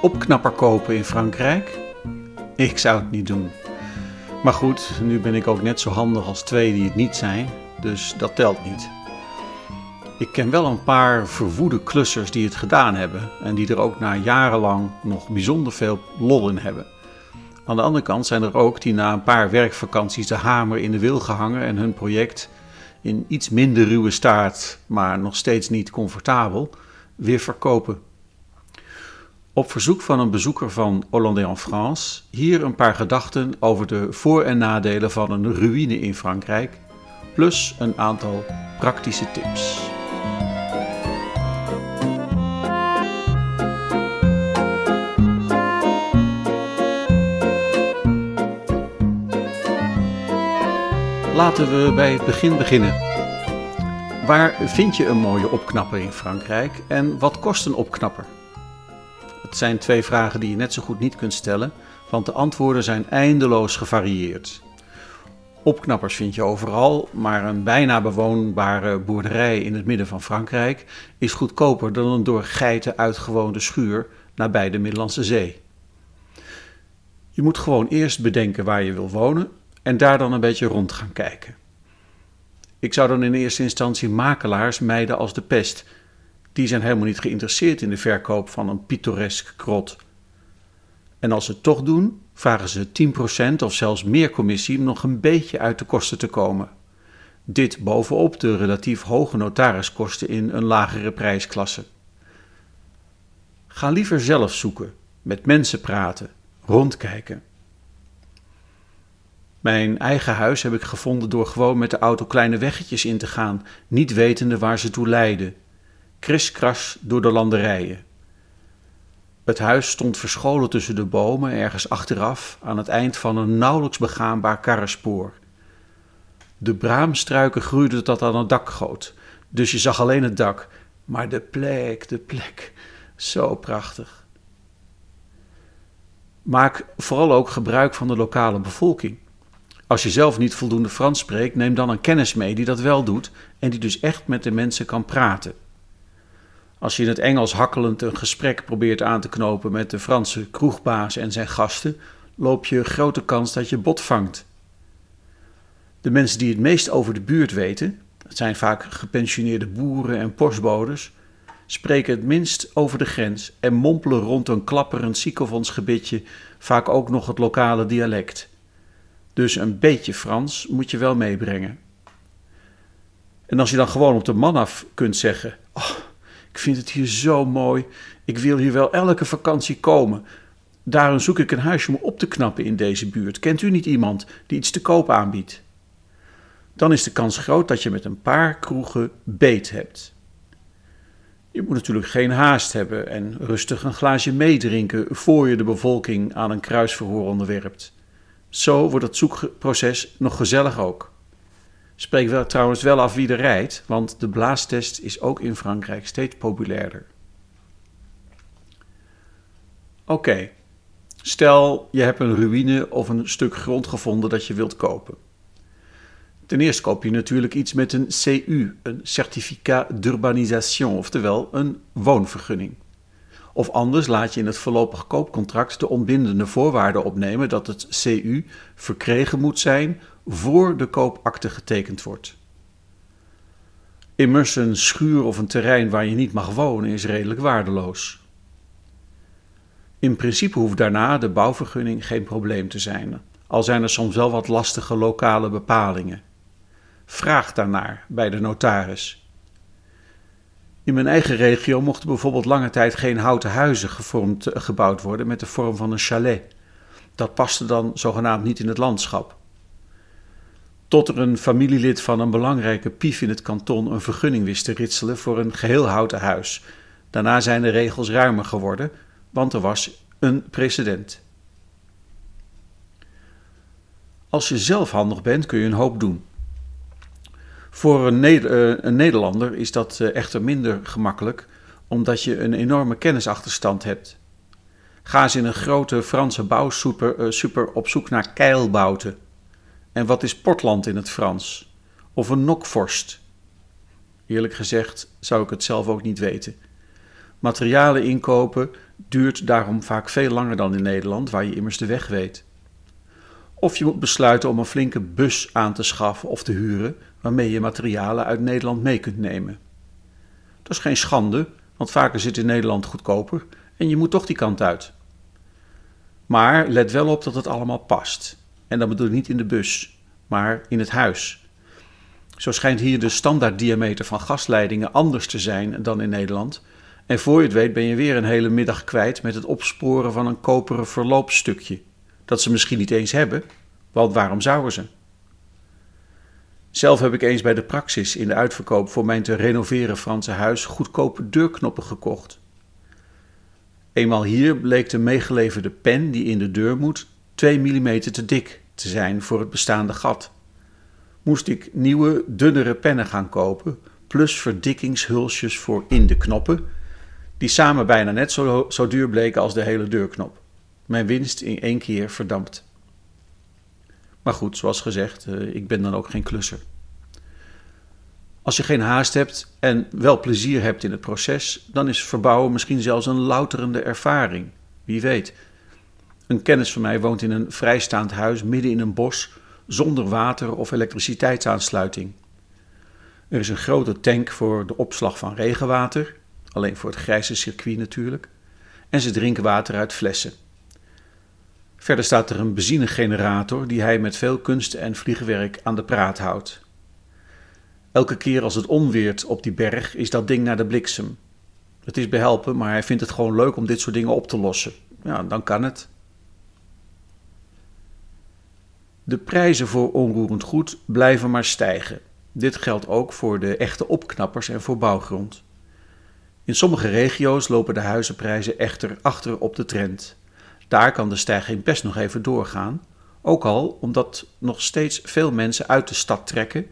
opknapper kopen in Frankrijk? Ik zou het niet doen. Maar goed, nu ben ik ook net zo handig als twee die het niet zijn, dus dat telt niet. Ik ken wel een paar verwoede klussers die het gedaan hebben en die er ook na jarenlang nog bijzonder veel lol in hebben. Aan de andere kant zijn er ook die na een paar werkvakanties de hamer in de wil gehangen en hun project in iets minder ruwe staart, maar nog steeds niet comfortabel, weer verkopen. Op verzoek van een bezoeker van Hollandais en France, hier een paar gedachten over de voor- en nadelen van een ruïne in Frankrijk, plus een aantal praktische tips. Laten we bij het begin beginnen. Waar vind je een mooie opknapper in Frankrijk en wat kost een opknapper? Het zijn twee vragen die je net zo goed niet kunt stellen, want de antwoorden zijn eindeloos gevarieerd. Opknappers vind je overal, maar een bijna bewoonbare boerderij in het midden van Frankrijk is goedkoper dan een door geiten uitgewoonde schuur nabij de Middellandse Zee. Je moet gewoon eerst bedenken waar je wil wonen en daar dan een beetje rond gaan kijken. Ik zou dan in eerste instantie makelaars mijden als de pest. Die zijn helemaal niet geïnteresseerd in de verkoop van een pittoresk krot. En als ze het toch doen, vragen ze 10% of zelfs meer commissie om nog een beetje uit de kosten te komen. Dit bovenop de relatief hoge notariskosten in een lagere prijsklasse. Ga liever zelf zoeken, met mensen praten, rondkijken. Mijn eigen huis heb ik gevonden door gewoon met de auto kleine weggetjes in te gaan, niet wetende waar ze toe leidden. Kriskras door de landerijen. Het huis stond verscholen tussen de bomen, ergens achteraf, aan het eind van een nauwelijks begaanbaar karrespoor. De braamstruiken groeiden tot aan het dak goot, dus je zag alleen het dak, maar de plek, de plek, zo prachtig. Maak vooral ook gebruik van de lokale bevolking. Als je zelf niet voldoende Frans spreekt, neem dan een kennis mee die dat wel doet en die dus echt met de mensen kan praten. Als je in het Engels hakkelend een gesprek probeert aan te knopen met de Franse kroegbaas en zijn gasten, loop je grote kans dat je bot vangt. De mensen die het meest over de buurt weten, het zijn vaak gepensioneerde boeren en postbodes, spreken het minst over de grens en mompelen rond een klapperend ziekenfondsgebitje vaak ook nog het lokale dialect. Dus een beetje Frans moet je wel meebrengen. En als je dan gewoon op de man af kunt zeggen: Ik vind het hier zo mooi, ik wil hier wel elke vakantie komen. Daarom zoek ik een huisje om op te knappen in deze buurt. Kent u niet iemand die iets te koop aanbiedt? Dan is de kans groot dat je met een paar kroegen beet hebt. Je moet natuurlijk geen haast hebben en rustig een glaasje meedrinken voor je de bevolking aan een kruisverhoor onderwerpt. Zo wordt het zoekproces nog gezellig ook. Spreek wel, trouwens wel af wie er rijdt, want de blaastest is ook in Frankrijk steeds populairder. Oké, stel je hebt een ruïne of een stuk grond gevonden dat je wilt kopen. Ten eerste koop je natuurlijk iets met een CU, een certificat d'urbanisation, oftewel een woonvergunning. Of anders laat je in het voorlopig koopcontract de onbindende voorwaarden opnemen dat het CU verkregen moet zijn voor de koopakte getekend wordt. Immers een schuur of een terrein waar je niet mag wonen is redelijk waardeloos. In principe hoeft daarna de bouwvergunning geen probleem te zijn, al zijn er soms wel wat lastige lokale bepalingen. Vraag daarnaar bij de notaris. In mijn eigen regio mochten bijvoorbeeld lange tijd geen houten huizen gevormd, eh, gebouwd worden met de vorm van een chalet. Dat paste dan zogenaamd niet in het landschap. Tot er een familielid van een belangrijke pief in het kanton een vergunning wist te ritselen voor een geheel houten huis. Daarna zijn de regels ruimer geworden, want er was een precedent. Als je zelf handig bent, kun je een hoop doen. Voor een, eh, Nederlander is dat eh, echter minder gemakkelijk, omdat je een enorme kennisachterstand hebt. Ga eens in een grote Franse bouwsuper uh, super op zoek naar keilbouten. En wat is Portland in het Frans? Of een nokvorst? Eerlijk gezegd zou ik het zelf ook niet weten. Materialen inkopen, duurt daarom vaak veel langer dan in Nederland, waar je immers de weg weet. Of je moet besluiten om een flinke bus aan te schaffen of te huren, waarmee je materialen uit Nederland mee kunt nemen. Dat is geen schande, want vaker zit in Nederland goedkoper en je moet toch die kant uit. Maar let wel op dat het allemaal past. En dat bedoel ik niet in de bus, maar in het huis. Zo schijnt hier de standaarddiameter van gasleidingen anders te zijn dan in Nederland. En voor je het weet ben je weer een hele middag kwijt met het opsporen van een koperen verloopstukje. Dat ze misschien niet eens hebben, want waarom zouden ze? Zelf heb ik eens bij de Praxis in de uitverkoop voor mijn te renoveren Franse huis goedkope deurknoppen gekocht. Eenmaal hier bleek de meegeleverde pen die in de deur moet 2 mm te dik te zijn voor het bestaande gat. Moest ik nieuwe, dunnere pennen gaan kopen, plus verdikkingshulsjes voor in de knoppen, die samen bijna net zo, zo duur bleken als de hele deurknop. Mijn winst in één keer verdampt. Maar goed, zoals gezegd, eh, ik ben dan ook geen klusser. Als je geen haast hebt en wel plezier hebt in het proces, dan is verbouwen misschien zelfs een louterende ervaring. Wie weet. Een kennis van mij woont in een vrijstaand huis midden in een bos zonder water of elektriciteitsaansluiting. Er is een grote tank voor de opslag van regenwater, alleen voor het grijze circuit natuurlijk, en ze drinken water uit flessen. Verder staat er een benzinegenerator die hij met veel kunst en vliegwerk aan de praat houdt. Elke keer als het onweert op die berg is dat ding naar de bliksem. Het is behelpen, maar hij vindt het gewoon leuk om dit soort dingen op te lossen. Ja, dan kan het. De prijzen voor onroerend goed blijven maar stijgen. Dit geldt ook voor de echte opknappers en voor bouwgrond. In sommige regio's lopen de huizenprijzen echter achter op de trend. Daar kan de stijging best nog even doorgaan, ook al omdat nog steeds veel mensen uit de stad trekken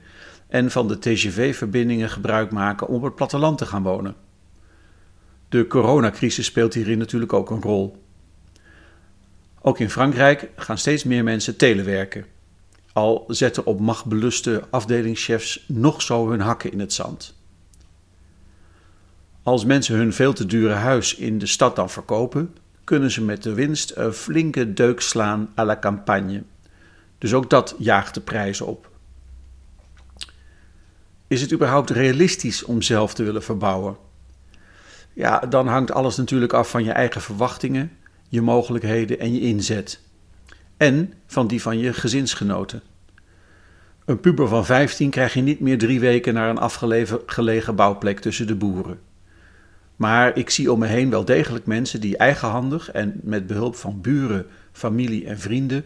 en van de TGV-verbindingen gebruik maken om op het platteland te gaan wonen. De coronacrisis speelt hierin natuurlijk ook een rol. Ook in Frankrijk gaan steeds meer mensen telewerken. Al zetten op machtbeluste afdelingschefs nog zo hun hakken in het zand. Als mensen hun veel te dure huis in de stad dan verkopen, kunnen ze met de winst een flinke deuk slaan à la campagne. Dus ook dat jaagt de prijzen op. Is het überhaupt realistisch om zelf te willen verbouwen? Ja, dan hangt alles natuurlijk af van je eigen verwachtingen, je mogelijkheden en je inzet. En van die van je gezinsgenoten. Een puber van 15 krijg je niet meer drie weken naar een afgelegen bouwplek tussen de boeren. Maar ik zie om me heen wel degelijk mensen die eigenhandig en met behulp van buren, familie en vrienden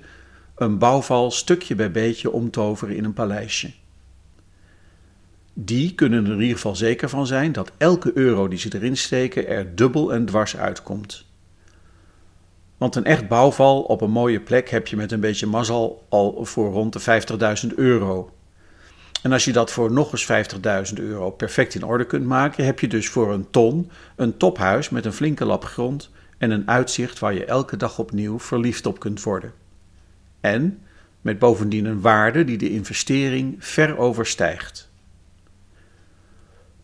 een bouwval stukje bij beetje omtoveren in een paleisje. Die kunnen er in ieder geval zeker van zijn dat elke euro die ze erin steken er dubbel en dwars uitkomt. Want een echt bouwval op een mooie plek heb je met een beetje mazzel al voor rond de 50.000 euro. En als je dat voor nog eens 50.000 euro perfect in orde kunt maken, heb je dus voor een ton een tophuis met een flinke lap grond en een uitzicht waar je elke dag opnieuw verliefd op kunt worden. En met bovendien een waarde die de investering ver overstijgt.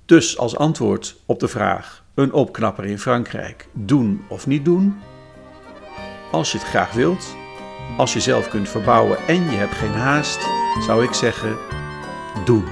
Dus als antwoord op de vraag: een opknapper in Frankrijk, doen of niet doen? Als je het graag wilt, als je zelf kunt verbouwen en je hebt geen haast, zou ik zeggen: doen.